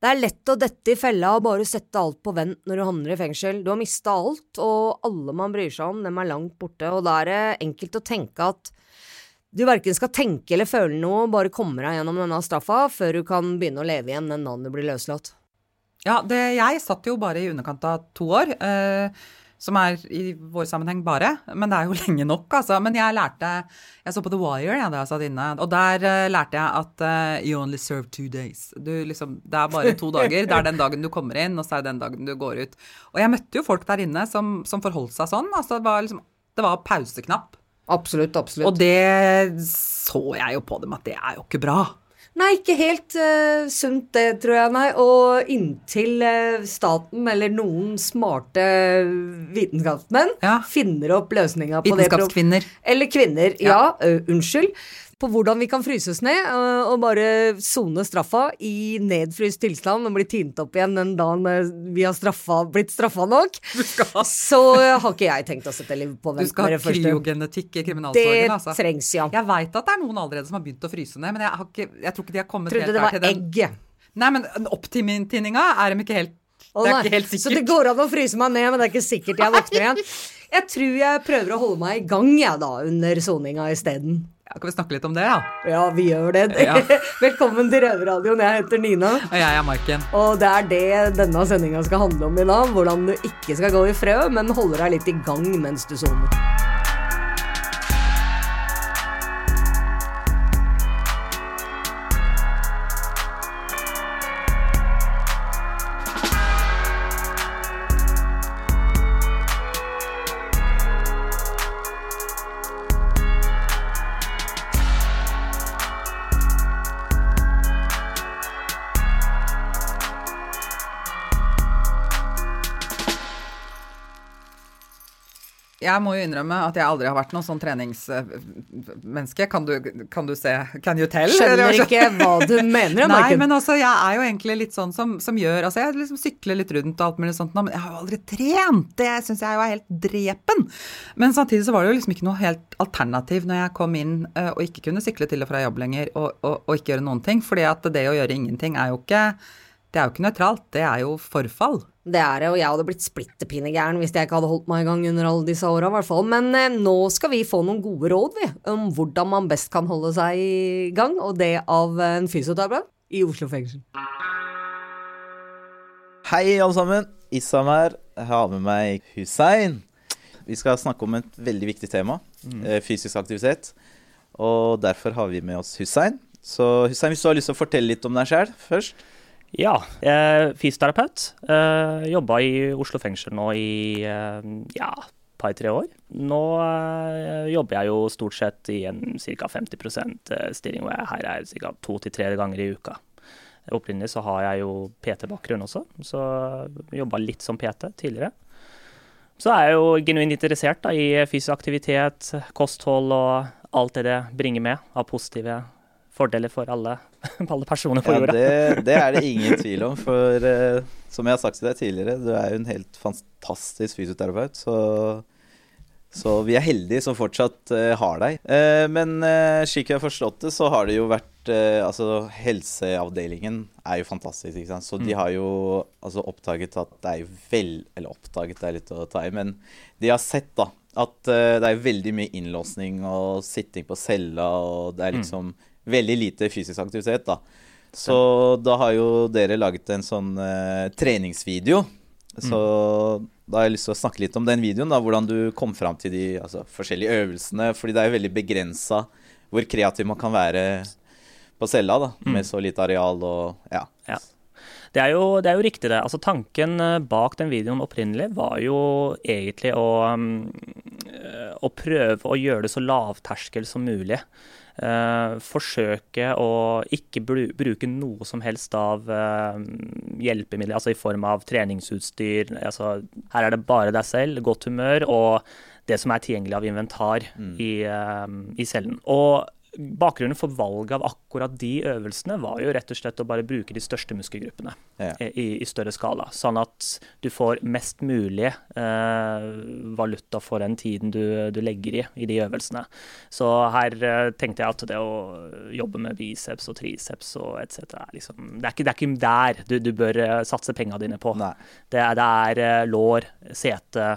Det er lett å dette i fella og bare sette alt på vent når du havner i fengsel. Du har mista alt, og alle man bryr seg om, dem er langt borte, og da er det enkelt å tenke at du verken skal tenke eller føle noe, bare kommer deg gjennom denne straffa før du kan begynne å leve igjen den dagen du blir løslatt. Ja, det, jeg satt jo bare i underkant av to år. Eh, som er i vår sammenheng bare. Men det er jo lenge nok, altså. Men jeg lærte Jeg så på The Wire ja, da jeg satt inne, og der uh, lærte jeg at uh, you only serve two days. Du, liksom, det er bare to dager. Det er den dagen du kommer inn, og så er det den dagen du går ut. Og jeg møtte jo folk der inne som, som forholdt seg sånn. Altså, det var liksom Det var pauseknapp. Absolutt, absolutt. Og det så jeg jo på dem at det er jo ikke bra. Nei, ikke helt uh, sunt det, tror jeg, nei. Og inntil uh, staten eller noen smarte vitenskapsmenn ja. finner opp løsninga på det Vitenskapskvinner. Eller kvinner, ja. ja uh, unnskyld på hvordan vi kan fryses ned øh, og bare sone straffa i nedfryst tilstand og bli tint opp igjen den dagen øh, vi har straffa, blitt straffa nok, så har ikke jeg tenkt å sette liv på vent. Du skal ha kryogenetikk i kriminalsorgen, det altså. Det trengs, ja. Jeg veit at det er noen allerede som har begynt å fryse ned, men jeg, ikke, jeg tror ikke de har kommet Trodde helt der til den. Trodde det var egg. Nei, men opptinninga er de ikke helt det er ikke helt sikkert. Så det går an å fryse meg ned, men det er ikke sikkert jeg våkner igjen. Jeg tror jeg prøver å holde meg i gang, jeg, da, under soninga isteden. Ja, kan vi snakke litt om det, ja? Ja, vi gjør det. Ja. Velkommen til Røverradioen. Jeg heter Nina. Og jeg er Maiken. Og det er det denne sendinga skal handle om i dag. Hvordan du ikke skal gå i frø, men holder deg litt i gang mens du soner. Jeg må jo innrømme at jeg aldri har vært noe sånn treningsmenneske. Kan du, kan du se Can you tell? Skjønner ikke hva du mener. Nei, men altså, jeg er jo egentlig litt sånn som, som gjør Altså, jeg liksom sykler litt rundt og alt mulig sånt, men jeg har jo aldri trent. Det syns jeg jo er helt drepen. Men samtidig så var det jo liksom ikke noe helt alternativ når jeg kom inn uh, og ikke kunne sykle til og fra jobb lenger og, og, og ikke gjøre noen ting. fordi at det å gjøre ingenting er jo ikke det er jo ikke nøytralt, det er jo forfall. Det er det, og jeg hadde blitt splitter pinnegæren hvis jeg ikke hadde holdt meg i gang under alle disse åra, i hvert fall. Men eh, nå skal vi få noen gode råd, vi, om hvordan man best kan holde seg i gang, og det av en fysioterapeut i Oslo fengsel. Hei, alle sammen. Issam her. Jeg har med meg Hussein. Vi skal snakke om et veldig viktig tema, mm. Eh, fysisk aktivitet. Og derfor har vi med oss Hussein. Så Hussein, hvis du har lyst til å fortelle litt om deg sjøl først? Ja, jeg er fysioterapeut. Uh, Jobba i Oslo fengsel nå i uh, ja, par-tre år. Nå uh, jobber jeg jo stort sett i en ca. 50 stilling, hvor jeg her er ca. to til tre ganger i uka. Opprinnelig så har jeg jo PT-bakgrunn også, så jobba litt som PT tidligere. Så er jeg jo genuint interessert da, i fysisk aktivitet, kosthold og alt det det bringer med av positive fordeler for alle, alle personer på ja, jorda. Det, det, er det ingen tvil om. For uh, som jeg har sagt til deg tidligere, du er jo en helt fantastisk fysioterapeut. Så, så vi er heldige som fortsatt uh, har deg. Uh, men slik jeg har forstått det, så har det jo vært Altså helseavdelingen er jo fantastisk, ikke sant. Så mm. de har jo altså oppdaget at det er jo vel Eller oppdaget det er litt å ta i, men de har sett da at det er veldig mye innlåsning og sitting på cella, og det er mm. liksom mm veldig lite fysisk aktivitet, da. Så da har jo dere laget en sånn uh, treningsvideo. Så mm. da har jeg lyst til å snakke litt om den videoen. da, Hvordan du kom fram til de altså, forskjellige øvelsene. fordi det er jo veldig begrensa hvor kreativ man kan være på cella da, mm. med så lite areal og ja. ja. Det er, jo, det er, jo, riktig, det. Altså Tanken eh, bak den videoen opprinnelig var jo egentlig å, um, å prøve å gjøre det så lavterskel som mulig. Uh, forsøke å ikke bruke noe som helst av uh, hjelpemidler, altså i form av treningsutstyr. Altså, her er det bare deg selv, godt humør og det som er tilgjengelig av inventar mm. i, uh, i, cellen. Og bakgrunnen for valget av akkurat de øvelsene var jo rett og slett å bare bruke de største muskelgruppene Ja. i, i større skala. Sånn at du får mest mulig eh, valuta for den tiden du, du legger i i de øvelsene. Så her eh, tenkte jeg at det å jobbe med biceps og triceps og etc. Er liksom, det, er ikke, det er ikke der du, du bør eh, satse penga dine på. Det det er eh, lår, sete,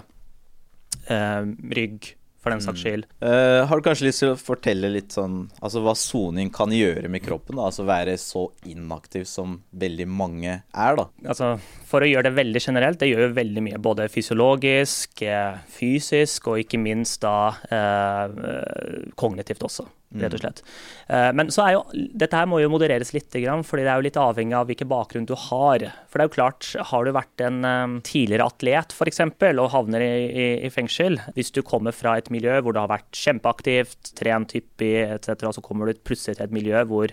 eh, rygg, for den saks skyld. Eh, har du kanskje lyst til å fortelle litt sånn Altså hva soning kan gjøre med kroppen? da? Altså være så inaktiv som veldig mange er, da. Altså, for å gjøre det veldig generelt, det gjør jo veldig mye. Både fysiologisk, eh, fysisk og ikke minst da eh, eh, kognitivt også, rett og slett. Eh, men så er jo, dette her må jo modereres litt, fordi det er jo litt avhengig av hvilken bakgrunn du har. For det er jo klart, har du vært en eh, tidligere atlet f.eks. og havner i, i, i fengsel, hvis du kommer fra et miljø hvor du har vært kjempeaktivt, trent hyppig etc., så kommer du plutselig til et miljø hvor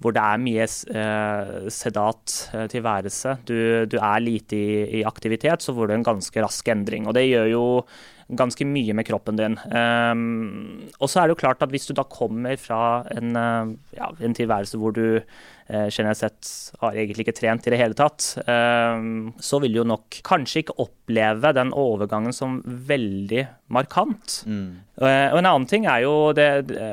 hvor det er mye eh, sedat eh, tilværelse. Du, du er lite i, i aktivitet, så får du en ganske rask endring. Og det gjør jo ganske mye med kroppen din. Um, og så er det jo klart at hvis du da kommer fra en, uh, ja, en tilværelse hvor du uh, generelt sett har egentlig ikke trent i det hele tatt, um, så vil du jo nok kanskje ikke oppleve den overgangen som veldig markant. Uh, og en annen ting er jo det,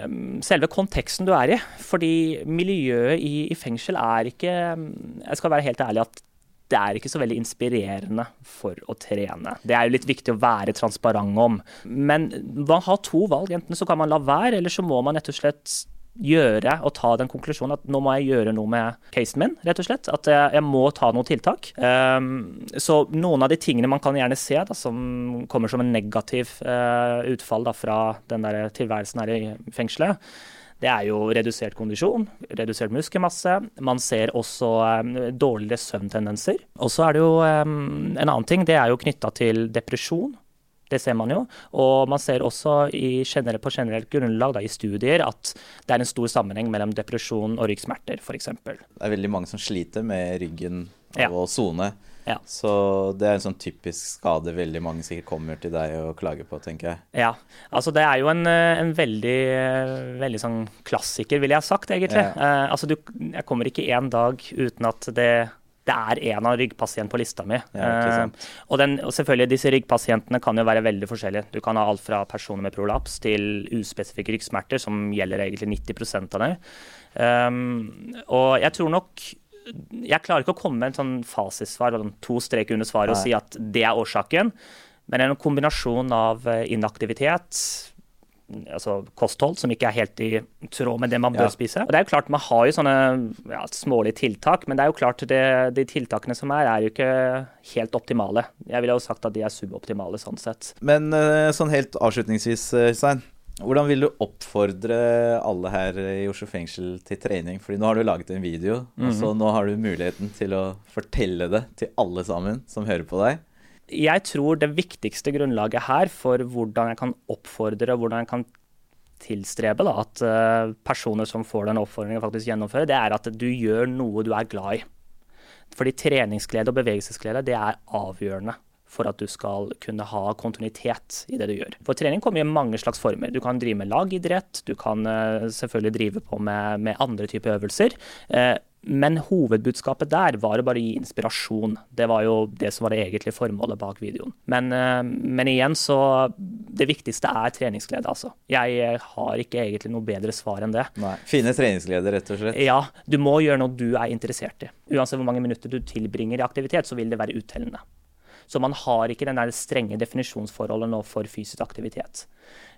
um, selve konteksten du er i. Fordi miljøet i, i fengsel er ikke Jeg skal være helt ærlig at det er ikke så veldig inspirerende for å trene. Det er jo litt viktig å være transparent om. Men man har to valg. Enten så kan man la være, eller så må man rett og slett gjøre og ta den konklusjonen at nå må jeg gjøre noe med casen min, rett og slett. At jeg, jeg må ta noen tiltak. Um, så noen av de tingene man kan gjerne se da, som kommer som en negativ uh, utfall da, fra den der tilværelsen her i fengselet, det er jo redusert kondisjon, redusert muskelmasse. Man ser også um, dårligere søvntendenser. Og så er det jo um, en annen ting, det er jo knytta til depresjon. Det ser man jo. Og man ser også i generelt, på generelt grunnlag da, i studier at det er en stor sammenheng mellom depresjon og ryggsmerter, f.eks. Det er veldig mange som sliter med ryggen av Ja. å sone. Ja. Så det er en sånn typisk skade veldig mange sikkert kommer til deg og klager på, tenker jeg. Ja, altså det er jo en, eh, en veldig, eh, veldig sånn klassiker, ville jeg ha sagt, egentlig. Ja. Eh, altså du, jeg kommer ikke en dag uten at det, det er en av ryggpasientene på lista mi. Ja. Eh, og, den, og selvfølgelig, disse ryggpasientene kan jo være veldig forskjellige. Du kan ha alt fra personer med prolaps til uspesifikke ryggsmerter, som gjelder egentlig 90 av det. Um, og jeg tror nok Jeg klarer ikke å komme med en sånn fasitsvar sånn to streker under svaret og si at det er årsaken. Men en kombinasjon av eh, inaktivitet, altså kosthold, som ikke er helt i tråd med det man bør Ja. spise. Og det er jo klart, Man har jo sånne ja, smålige tiltak, men det er jo klart det, de tiltakene som er, er jo ikke helt optimale. Jeg ville jo sagt at de er suboptimale sånn sett. Men eh, sånn helt avslutningsvis, eh, Stein. Hvordan vil du oppfordre alle her i Oslo fengsel til trening? Fordi nå har du laget en video, og så nå har du muligheten til å fortelle det til alle sammen som hører på deg. Jeg tror det viktigste grunnlaget her for hvordan jeg kan oppfordre, og hvordan jeg kan tilstrebe da, at eh, personer som får den oppfordringen faktisk gjennomfører, det er at du gjør noe du er glad i. Fordi treningsglede og bevegelsesglede det er avgjørende for at du skal kunne ha kontinuitet i det du gjør. For trening kommer i mange slags former. Du kan drive med lagidrett, du kan eh, selvfølgelig drive på med, med andre typer øvelser. Eh, men hovedbudskapet der var å bare gi inspirasjon. Det var jo det som var det egentlige formålet bak videoen. Men, eh, men igjen så Det viktigste er treningsglede, altså. Jeg har ikke egentlig noe bedre svar enn det. Nei. Finne treningsglede, rett og slett. Ja, du må gjøre noe du er interessert i. Uansett hvor mange minutter du tilbringer i aktivitet, så vil det være uttellende. Så man har ikke den der strenge definisjonsforholdet nå for fysisk aktivitet.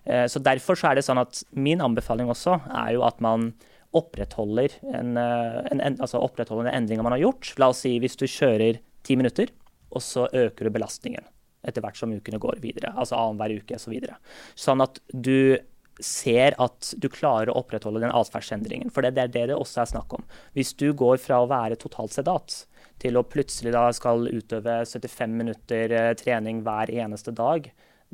Eh, Så derfor så er det sånn at min anbefaling også er jo at man opprettholder en, eh, en, altså opprettholder den endringa man har gjort. La oss si hvis du kjører ti minutter, og så øker du belastningen etter hvert som ukene går videre. Altså annenhver uke osv. Så videre. sånn at du ser at du klarer å opprettholde den atferdsendringen. For det, det er det det også er snakk om. Hvis du går fra å være totalt sedat til å plutselig da skal utøve 75 minutter eh, trening hver eneste dag,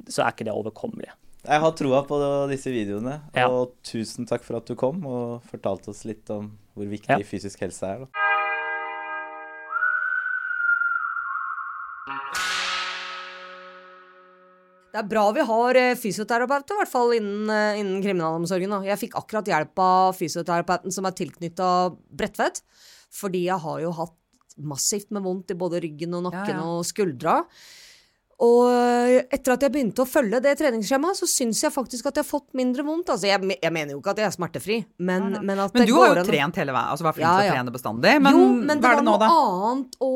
så er ikke det overkommelig. Jeg har troa på disse videoene, Ja. og tusen takk for at du kom og fortalte oss litt om hvor viktig Ja. fysisk helse er. Da. Det er bra vi har eh, fysioterapeuter, i hvert fall innen, eh, innen kriminalomsorgen. Da. Jeg fikk akkurat hjelp av fysioterapeuten som er tilknytta Bredtvet. Fordi jeg har jo hatt massivt med vondt i både ryggen og nakken Ja, ja. og skuldra. Og etter at jeg begynte å følge det treningsskjemaet, så syns jeg faktisk at jeg har fått mindre vondt. Altså, jeg, jeg mener jo ikke at jeg er smertefri, men, men at Men det du har jo trent hele veien, altså vært flink Ja, til å trene bestandig. Men, jo, men hva er var det var noe annet å,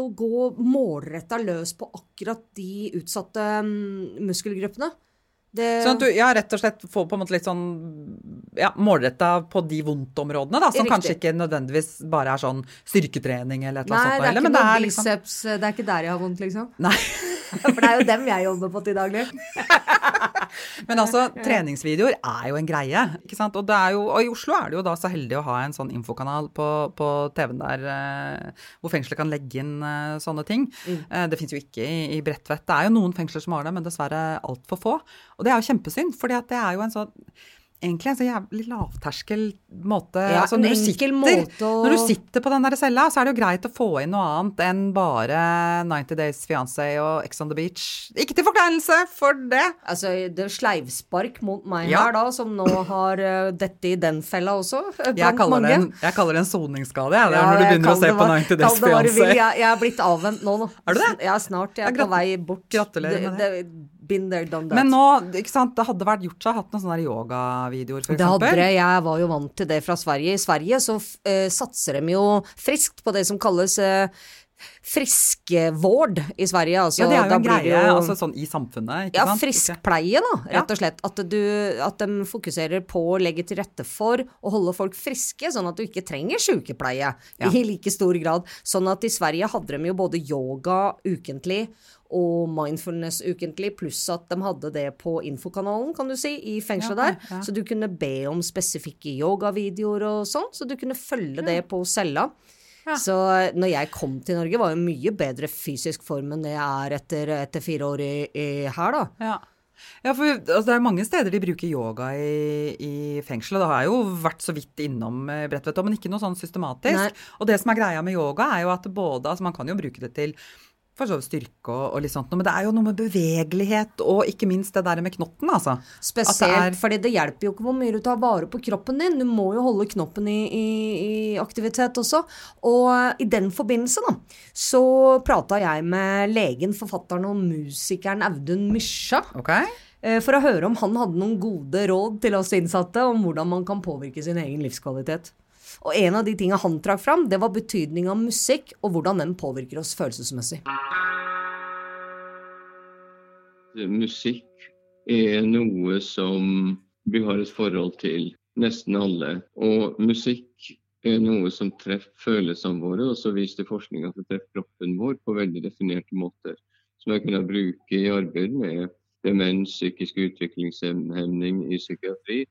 å gå målretta løs på akkurat de utsatte mm, muskelgruppene. Det, Sånn at du ja, rett og slett får på en måte litt sånn ja, målretta på de vondtområdene, da, som Riktig. kanskje ikke nødvendigvis bare er sånn styrketrening eller et eller Nei, annet sånt. det er ikke noe biceps, liksom biceps Det er ikke der jeg har vondt, liksom. Nei. For det er jo dem jeg jobber på til daglig. Men altså, treningsvideoer er jo en greie. ikke sant? Og, det er jo, og i Oslo er det jo da så heldig å ha en sånn infokanal på, på TV-en der eh, hvor fengselet kan legge inn eh, sånne ting. Eh, det fins jo ikke i, i Bredtvet. Det er jo noen fengsler som har det, men dessverre altfor få. Og det er jo kjempesynd, for det er jo en sånn Egentlig en så jævlig lavterskel måte. Ja, altså, en når, du sitter, måte å- når du sitter på den der cella, så er det jo greit å få inn noe annet enn bare 90 Days Fiancé og Ex on the Beach. Ikke til forkleinelse for det! Altså, det er sleivspark mot meg Ja. her, da, som nå har uh, dette i den fella også. eh, Jeg kaller, det en, jeg kaller det en soningsskade, jeg. Det Ja, når du begynner å se på 90 Days det. Fiancé. Jeg, jeg er blitt avvent nå, nå. Er du det? Ja, snart. Jeg er på vei bort. gratulerer med det. Been there, done that. Men nå, ikke sant, det hadde vært gjort seg hatt noen sånne yogavideoer, for Det hadde det. Jeg var jo vant til det fra Sverige. I Sverige så uh, satser de jo friskt på det som kalles uh, friskvård i Sverige. Altså, Ja, det er jo en greie, jo- altså sånn i samfunnet, Ja, sant? friskpleie, da, rett og slett. At, du, at de fokuserer på å legge til rette for å holde folk friske, sånn at du ikke trenger sykepleie Ja. i like stor grad. Sånn at i Sverige hadde de jo både yoga ukentlig og mindfulness ukentlig, pluss at de hadde det på infokanalen, kan du si, i fengselet Ja, der. ja. Så du kunne be om spesifikke yogavideoer og sånn, så du kunne følge det på cella. Ja. Så når jeg kom til Norge, var jo mye bedre fysisk form enn det jeg er etter, etter fire år i, i her, da. Ja. Ja, for altså, det er mange steder de bruker yoga i, i fengselet. Det har jeg jo vært så vidt innom eh, Bredtvet, men ikke noe sånn systematisk. Nei. Og det som er greia med yoga, er jo at både Altså, man kan jo bruke det til for så vidt styrke og, og litt sånt, men det er jo noe med bevegelighet og ikke minst det der med knotten, altså. Spesielt det er- fordi det hjelper jo ikke hvor mye du tar vare på kroppen din. Du må jo holde knoppen i, i, i aktivitet også. Og i den forbindelse, da, så prata jeg med legen, forfatteren og musikeren Audun Mysja. Ok? eh, For å høre om han hadde noen gode råd til oss innsatte om hvordan man kan påvirke sin egen livskvalitet. Og en av de tinga han trakk fram, det var betydning av musikk, og hvordan den påvirker oss følelsesmessig. Musikk er noe som vi har et forhold til, nesten alle. Og musikk er noe som treffer følelsene våre, og så viste forskning at det treffer kroppen vår på veldig definerte måter. Som jeg kunne bruke i arbeid med demens, psykisk utviklingshemning i psykiatri.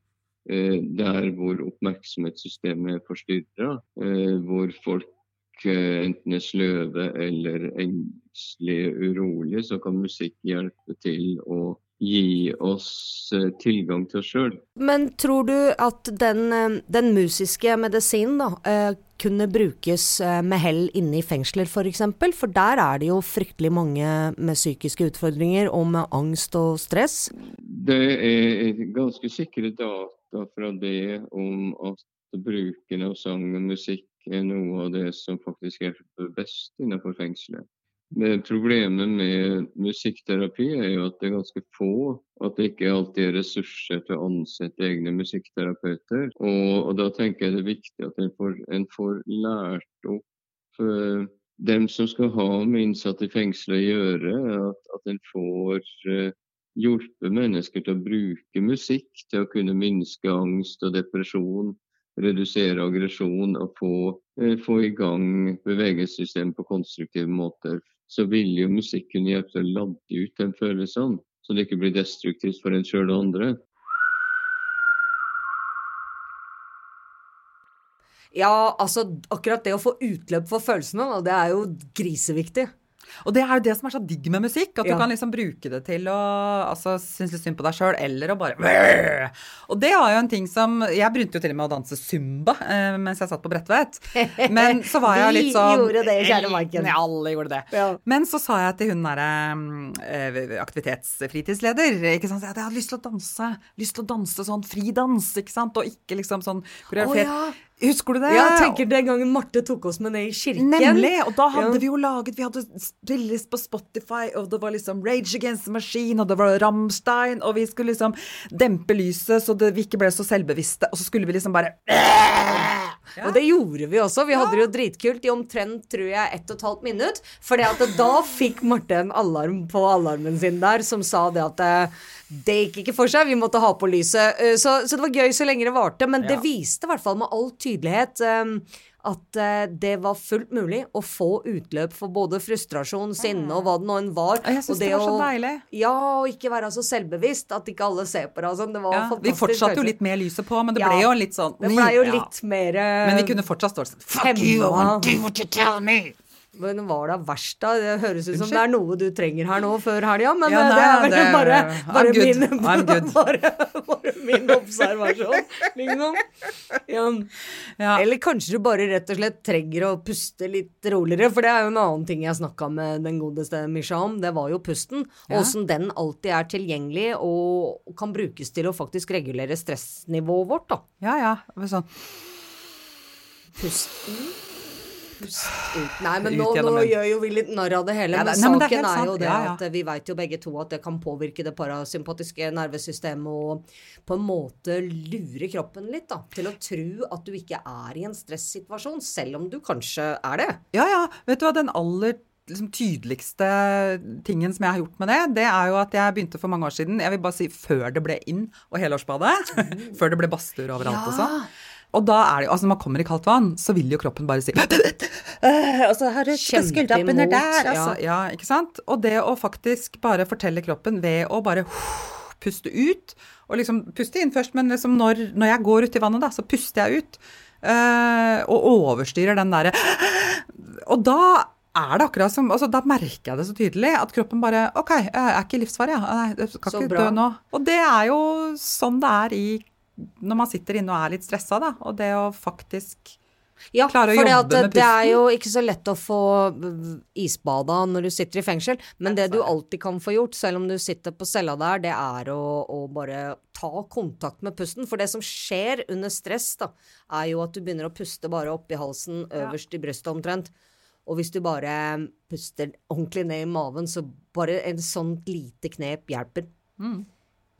Eh, der hvor oppmerksomhetssystemet er forstyrra, eh, hvor folk eh, enten er sløve eller engstelige, urolige, så kan musikk hjelpe til å gi oss tilgang til oss sjøl. Men tror du at den, den musiske medisinen da, kunne brukes med hell inne i fengsler f.eks.? For, eksempel? for der er det jo fryktelig mange med psykiske utfordringer og med angst og stress. Det er ganske sikre data fra det om at bruken av sang og musikk er noe av det som faktisk hjelper best innenfor fengselet. Det problemet med musikkterapi er jo at det er ganske få, at det ikke alltid er ressurser til å ansette egne musikkterapeuter. Og, og da tenker jeg det er viktig at en får, en får lært opp uh, dem som skal ha med innsatte i fengsel å gjøre, at, at en får eh, hjulpet mennesker til å bruke musikk til å kunne minske angst og depresjon, redusere aggresjon og få, eh, få i gang bevegelsessystemet på konstruktive måter. Så vil jo musikk kunne hjelpe til å ladde ut de følelsene, så det ikke blir destruktivt for en sjøl og andre. Ja, altså akkurat det å få utløp for følelsene, det er jo griseviktig. Og det er jo det som er så digg med musikk, at Ja. du kan liksom bruke det til å altså, synes litt synd på deg sjøl, eller å bare Og det var jo en ting som Jeg begynte jo til og med å danse zumba eh, mens jeg satt på Bredtvet. Men så var jeg Vi litt sånn gjorde det, kjære Maiken. Ja, alle gjorde det. Ja. Men så sa jeg til hun derre eh, aktivitetsfritidsleder ikke sant, at jeg hadde lyst til å danse. Lyst til å danse sånn fridans, ikke sant, og ikke liksom sånn koreografert. Oh, ja. Husker du det? Jeg tenker den gangen Marte tok oss med ned i kirken. Nemlig! Og da hadde Ja. vi jo laget Vi hadde spillelist på Spotify, og det var liksom Rage Against the Machine, og det var Rammstein, og vi skulle liksom dempe lyset så det, vi ikke ble så selvbevisste, og så skulle vi liksom bare Og det gjorde vi også. Vi hadde det jo dritkult i omtrent tror jeg, ett og et halvt minutt. For da fikk Marte en alarm på alarmen sin der som sa det at eh, det gikk ikke for seg, vi måtte ha på lyset. Eh, Så, så det var gøy så lenge det varte, men det viste i hvert fall med all tydelighet eh, at eh, det var fullt mulig å få utløp for både frustrasjon, sinne og hva det nå enn var. Jeg syns Og det var så å- deilig. Ja, og ikke være så selvbevisst at ikke alle ser på deg og sånn. Det var ja, fantastisk. Vi fortsatte jo litt mer lyset på, men det Ja. ble jo litt sånn Det ble jo Ja. litt mer eh, Men vi kunne fortsatt stå sånn Fuck you, I want what you tell me. Men hva er det verst, da? Det høres ut som Unnskyld? det er noe du trenger her nå før helga, men Ja, nei, det er vel det- bare, bare, min, bare, bare min observasjon, liksom. Ja. Ja. Eller kanskje du bare rett og slett trenger å puste litt roligere, for det er jo en annen ting jeg snakka med den godeste Misha om, det var jo pusten. Og åssen den alltid er tilgjengelig og kan brukes til å faktisk regulere stressnivået vårt, da. Ja, ja. Sånn. Pust inn. Pust ut. Nei, men Ut nå, nå gjør jo vi litt narr av det hele. Ja, men det- nei, men det er saken er, jo det Ja, ja. at vi veit jo begge to at det kan påvirke det parasympatiske nervesystemet og på en måte lure kroppen litt da, til å tro at du ikke er i en stressituasjon, selv om du kanskje er det. Ja, ja. Vet du hva, den aller liksom, tydeligste tingen som jeg har gjort med det, det er jo at jeg begynte for mange år siden, jeg vil bare si før det ble inn og helårsbadet, før det ble badstuer overalt og sånn. Og da er det jo, altså når man kommer i kaldt vann, så vil jo kroppen bare si «Øh, Og så har du Kjempe under imot, der, altså. Ja, ikke sant? Og det å faktisk bare fortelle kroppen ved å bare puste ut, og liksom puste inn først, men liksom når, når jeg går uti vannet, da, så puster jeg ut. eh, og overstyrer den derre Og da er det akkurat som altså Da merker jeg det så tydelig at kroppen bare OK, jeg er ikke i livsfare, ja. Nei, jeg skal Så ikke bra. dø nå. Og det er jo sånn det er i når man sitter inne og er litt stressa, da. Og det å faktisk Ja, Klare å jobbe jobbe med pusten. det er jo ikke så lett å få uh, isbada når du sitter i fengsel, men det du alltid kan få gjort, selv om du sitter på cella der, det er å, å bare ta kontakt med pusten. For det som skjer under stress, da, er jo at du begynner å puste bare oppi halsen, øverst i brystet omtrent. Og hvis du bare puster ordentlig ned i maven, så bare en sånt lite knep hjelper.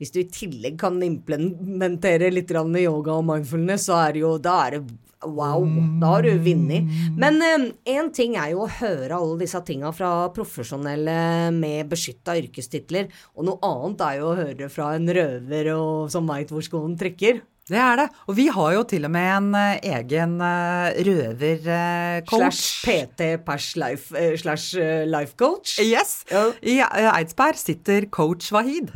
Hvis du i tillegg kan implementere litt yoga og mindfulness, så er det jo Da er det wow. Da har du vunnet. Men én ting er jo å høre alle disse tinga fra profesjonelle med beskytta yrkestitler, og noe annet er jo å høre fra en røver og, som veit hvor skoen trykker. Det er det. Og vi har jo til og med en uh, egen uh, røvercoach. Slash PT pers life, eh, slash eh, life coach. Yes. Ja. I eh, Eidsberg sitter coach Wahid.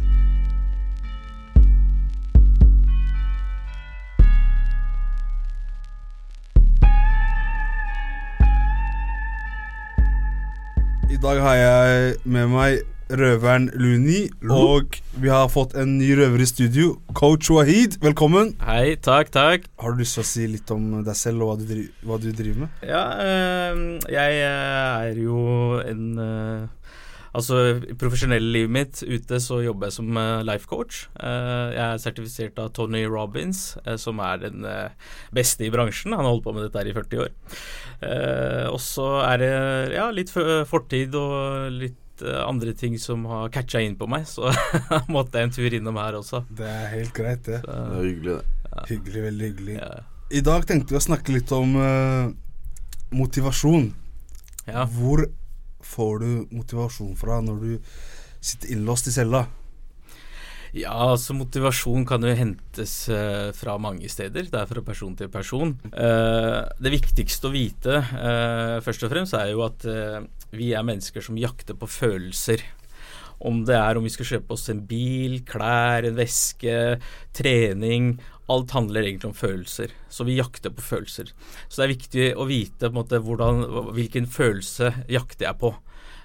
Dag har jeg med meg røveren Luni, og vi har fått en ny røver i studio. Coach Wahid, velkommen. Hei, takk, takk. Har du lyst til å si litt om deg selv og hva du, dri hva du driver med? Ja, øh, jeg eh, er jo en eh, Altså, i profesjonelle livet mitt ute så jobber jeg som eh, life coach. Eh, jeg er sertifisert av Tony Robins, eh, som er den beste i bransjen. Han har holdt på med dette her i 40 år. Eh, og så er det ja, litt fortid og litt andre ting som har catcha inn på meg, så måtte jeg en tur innom her også. Det er helt greit, det. Så, Det er hyggelig, det. Hyggelig, veldig hyggelig. ja. I dag tenkte vi å snakke litt om uh, motivasjon. ja. Hvor får du motivasjon fra når du sitter innlåst i cella? Ja, altså motivasjon kan jo hentes uh, fra mange steder. Det er fra person til person. Uh, det viktigste å vite uh, først og fremst er jo at vi er mennesker som jakter på følelser. Om det er om vi skal kjøpe oss en bil, klær, en veske, trening alt handler egentlig om følelser. Så vi jakter på følelser. Så det er viktig å vite måte hvordan, hvilken følelse jakter jeg på.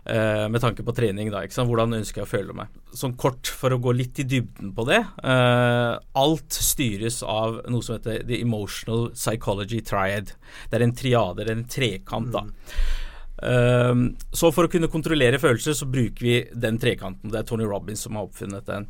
eh, med tanke på trening, da. Hvordan ønsker jeg å føle meg. Sånn kort for å gå litt i dybden på det. eh, alt styres av noe som heter The Emotional Psychology Triad. Det er en triade, eller en trekant, da. Um, så for å kunne kontrollere følelser, så bruker vi den trekanten. Det er Tony Robbins som har oppfunnet den.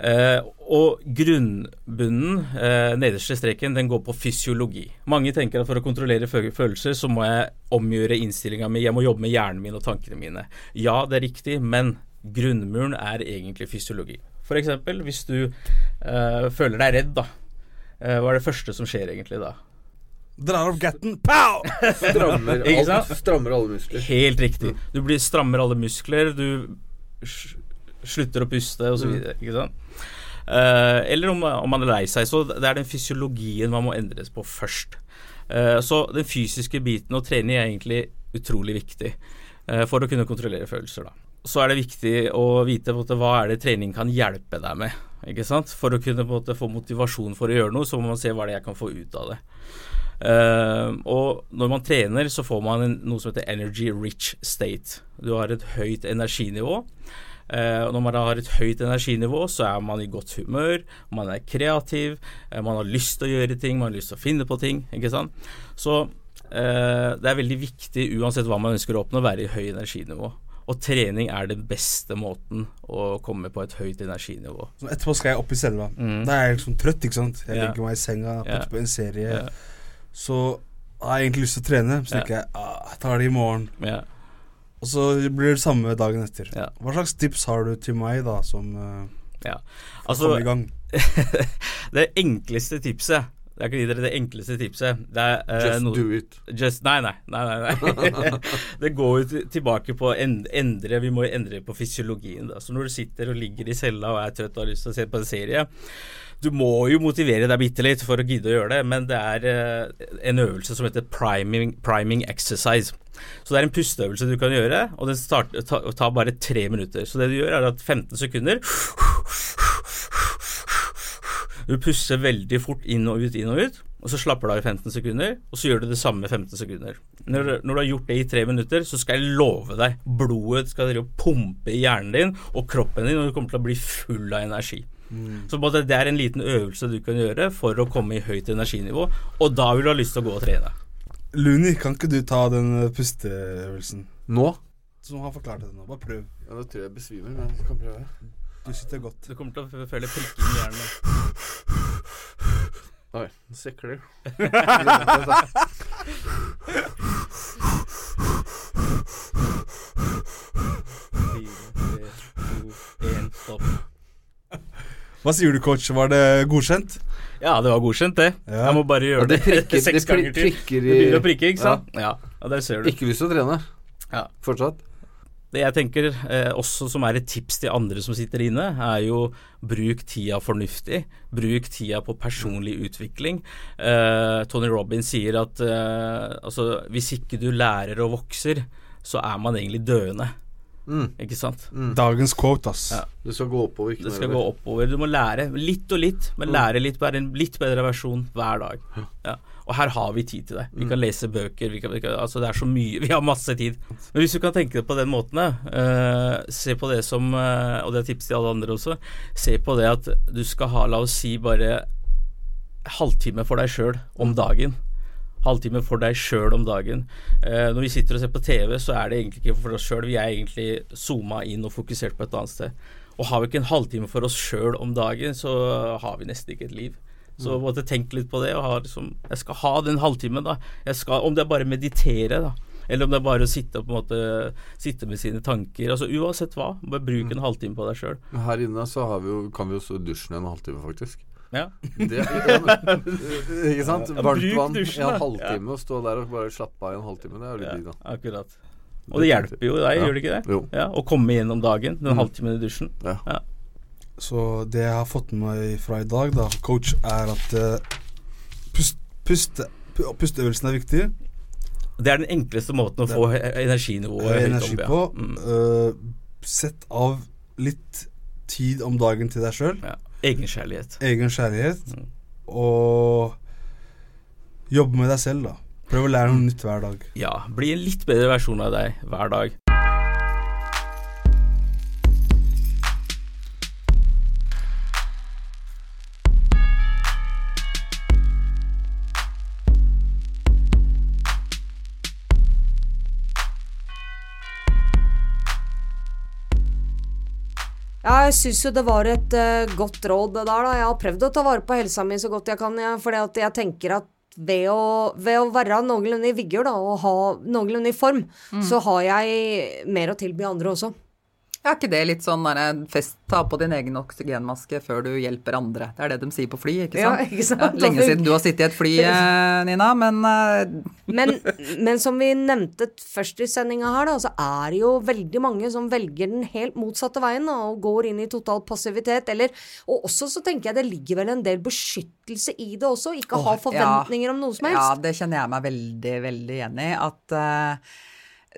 Uh, og grunnbunnen, eh, nederste streken, den går på fysiologi. Mange tenker at for å kontrollere følelser, så må jeg omgjøre innstillinga mi, jeg må jobbe med hjernen min og tankene mine. Ja, det er riktig, men grunnmuren er egentlig fysiologi. Eksempel, hvis du eh, føler deg redd, da. Uh, hva er det første som skjer egentlig da? Drar opp gatten, pow! Strammer, alt, strammer alle muskler. Helt riktig. Du blir strammer alle muskler, du slutter å puste osv. Mm. Uh. Eller om, om man er lei seg. Så det er den fysiologien man må endres på først. Uh, så den fysiske biten og trening er egentlig utrolig viktig uh, for å kunne kontrollere følelser. da. Så er det viktig å vite måte, hva er det trening kan hjelpe deg med. For å kunne måte, få motivasjon for å gjøre noe, så må man se hva det er jeg kan få ut av det. Uh, og når man trener, så får man en, noe som heter energy rich state. Du har et høyt energinivå. Eh, og når man da har et høyt energinivå, så er man i godt humør, man er kreativ, eh, man har lyst til å gjøre ting, man har lyst til å finne på ting. ikke sant? Så eh, det er veldig viktig, uansett hva man ønsker å oppnå, å være i høy energinivå. Og trening er den beste måten å komme på et høyt energinivå. Så etterpå skal jeg opp i selva. Mm. Da er jeg liksom trøtt, ikke sant. Jeg Ja. legger meg i senga, Ja. putter på en serie. Ja. Så har jeg egentlig lyst til å trene. Så Ja. tenker jeg ah, jeg tar det i morgen. Og så blir det samme dagen etter. Ja. Hva slags tips har du til meg, da, som uh, Ja. Altså, kommer i gang? det enkleste tipset Jeg kan gi dere det enkleste tipset. Det er, uh, Just no, do it. Just, nei, nei. nei, nei, nei. det går jo tilbake på å endre Vi må jo endre på fysiologien. Da. Så når du sitter og ligger i cella og er trøtt og har lyst til å se på en serie Du må jo motivere deg bitte litt for å gidde å gjøre det, men det er eh, en øvelse som heter priming, priming exercise. Så det er en pusteøvelse du kan gjøre, og den starter, ta, tar bare tre minutter. Så det du gjør, er at 15 sekunder Du puster veldig fort inn og ut, inn og ut, og så slapper du av i 15 sekunder, og så gjør du det samme i 15 sekunder. Når, når du har gjort det i tre minutter, så skal jeg love deg, blodet skal drive pumpe i hjernen din og kroppen din, og du kommer til å bli full av energi. Så både det er en liten øvelse du kan gjøre for å komme i høyt energinivå, og da vil du ha lyst til å gå og trene. Luni, kan ikke du ta den eh, pusteøvelsen? Nå? Som har forklart det nå. Bare prøv. Ja, da tror jeg jeg besvimer, men jeg kan prøve. Du sitter godt. Du kommer til å føle prikking i hjernen. Oi, nå sikler det. Fire, tre, to, én, stopp. Hva sier du, coach? Var det godkjent? Ja, det var godkjent, det. Ja. Jeg må bare gjøre Ja, det prikker, det seks ganger til. Det begynner å prikke, ikke sant? Ja. ja, der ser du. Ikke lyst til å trene. Ja. Fortsatt. Det jeg tenker eh, også som er et tips til andre som sitter inne, er jo bruk tida fornuftig. Bruk tida på personlig utvikling. Eh, Tony Robbins sier at eh, altså, hvis ikke du lærer og vokser, så er man egentlig døende. Mm. Ikke sant? Dagens quote, ass. Ja. Det skal gå oppover, ikke Det skal gå oppover. Du må lære litt og litt, men lære litt, være en litt bedre versjon hver dag. Ja. Og her har vi tid til det. Vi kan lese bøker, vi kan, vi kan, altså det er så mye, vi har masse tid. Men hvis du kan tenke det på den måten, uh, se på det som, uh, og det er tips til alle andre også, se på det at du skal ha, la oss si, bare halvtime for deg sjøl om dagen. Halvtime for deg sjøl om dagen. Eh, når vi sitter og ser på TV, så er det egentlig ikke for oss sjøl. Vi er egentlig zooma inn og fokusert på et annet sted. Og har vi ikke en halvtime for oss sjøl om dagen, så har vi nesten ikke et liv. Så måtte tenk litt på det. Og liksom, jeg skal ha den halvtimen, da. Jeg skal, om det er bare meditere, da. Eller om det er bare å sitte, måte, sitte med sine tanker. Altså Uansett hva, bare bruk en halvtime på deg sjøl. Her inne så har vi jo, kan vi jo i en halvtime, faktisk. Ja. Det, ja, men, ikke sant? Ja, Varmt bruk vann i en halvtime, og stå der og bare slappe av i en halvtime. Det er jo litt ja digg, da. akkurat. Og det hjelper jo deg, Ja. gjør det ikke det? Jo. Ja, Å komme gjennom dagen, den Mm. halvtimen i dusjen. Ja. Så det jeg har fått med meg fra i dag, da, coach, er at uh, pust, puste, pusteøvelsen er viktig. Det er den enkleste måten å få he- energinivået høyt energi opp, ja. på. Mm. Uh, sett av litt tid om dagen til deg sjøl. ja. Egenkjærlighet. Egen kjærlighet. Mm. og jobbe med deg selv, da. Prøv å lære noe nytt hver dag. Ja, bli en litt bedre versjon av deg hver dag. Jeg syns jo det var et uh, godt råd, det der, da. Jeg har prøvd å ta vare på helsa mi så godt jeg kan, ja, for jeg tenker at ved å, ved å være noenlunde i vigør da, og ha noenlunde i form, så har jeg mer å tilby andre også. Er ikke det litt sånn fest, ta på din egen oksygenmaske før du hjelper andre? Det er det de sier på fly, ikke sant? Ja, ikke sant? Ja, lenge siden du har sittet i et fly, eh, Nina, men eh, Men, men som vi nevnte først i sendinga her, da, så er det jo veldig mange som velger den helt motsatte veien da, og går inn i total passivitet. Eller, og også så tenker jeg det ligger vel en del beskyttelse i det også. Ikke ha forventninger ja. om noe som helst. Ja, det kjenner jeg meg veldig, veldig igjen i. At eh,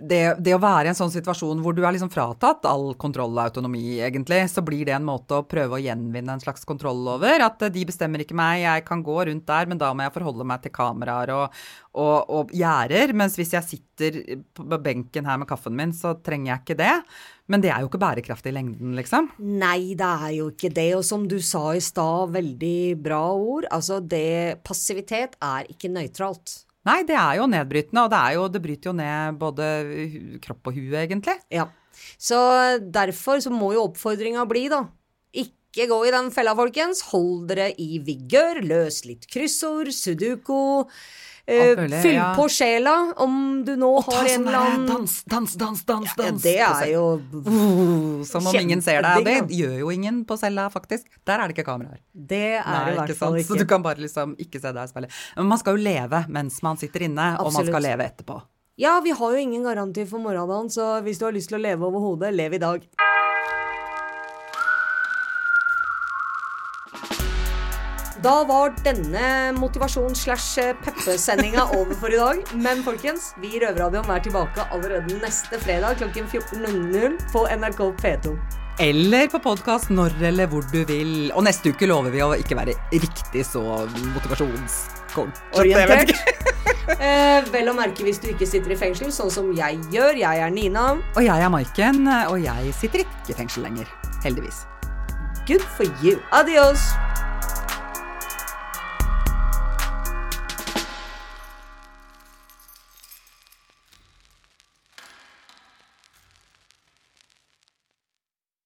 det, det å være i en sånn situasjon hvor du er liksom fratatt all kontroll og autonomi, egentlig, så blir det en måte å prøve å gjenvinne en slags kontroll over. At eh, de bestemmer ikke meg, jeg kan gå rundt der, men da må jeg forholde meg til kameraer og, og, og gjerder. Mens hvis jeg sitter på benken her med kaffen min, så trenger jeg ikke det. Men det er jo ikke bærekraftig i lengden, liksom. Nei, det er jo ikke det. Og som du sa i stad, veldig bra ord. Altså, det Passivitet er ikke nøytralt. Nei, det er jo nedbrytende, og det, jo, det bryter jo ned både kropp og hue, egentlig. Ja. Så derfor så må jo oppfordringa bli, da. Ikke gå i den fella, folkens. Hold dere i vigør. Løs litt kryssord, sudoku. Uh, fyll ja. på sjela om du nå har en eller annen dans, dans, dans, dans, ja. Det er jo Uh, Som om ingen ser deg. Og det gjør jo ingen på cella, faktisk. Der er det ikke kameraer. Det er Nei, det i ikke hvert fall sant? Så du ikke. kan bare liksom ikke se deg spille. Men man skal jo leve mens man sitter inne, og man skal leve etterpå. Ja, vi har jo ingen garanti for morgendagen, så hvis du har lyst til å leve over hodet, lev i dag. Da var denne motivasjon-slash-peppe-sendinga over for i dag. Men folkens, vi i Røverradioen er tilbake allerede neste fredag klokken 14.00 på NRK P2. Eller på podkast når eller hvor du vil. Og neste uke lover vi å ikke være riktig så motivasjonscoach. Orientert. eh, vel å merke hvis du ikke sitter i fengsel, sånn som jeg gjør. Jeg er Nina. Og jeg er Maiken, og jeg sitter ikke i fengsel lenger. Heldigvis. Good for you. Adios.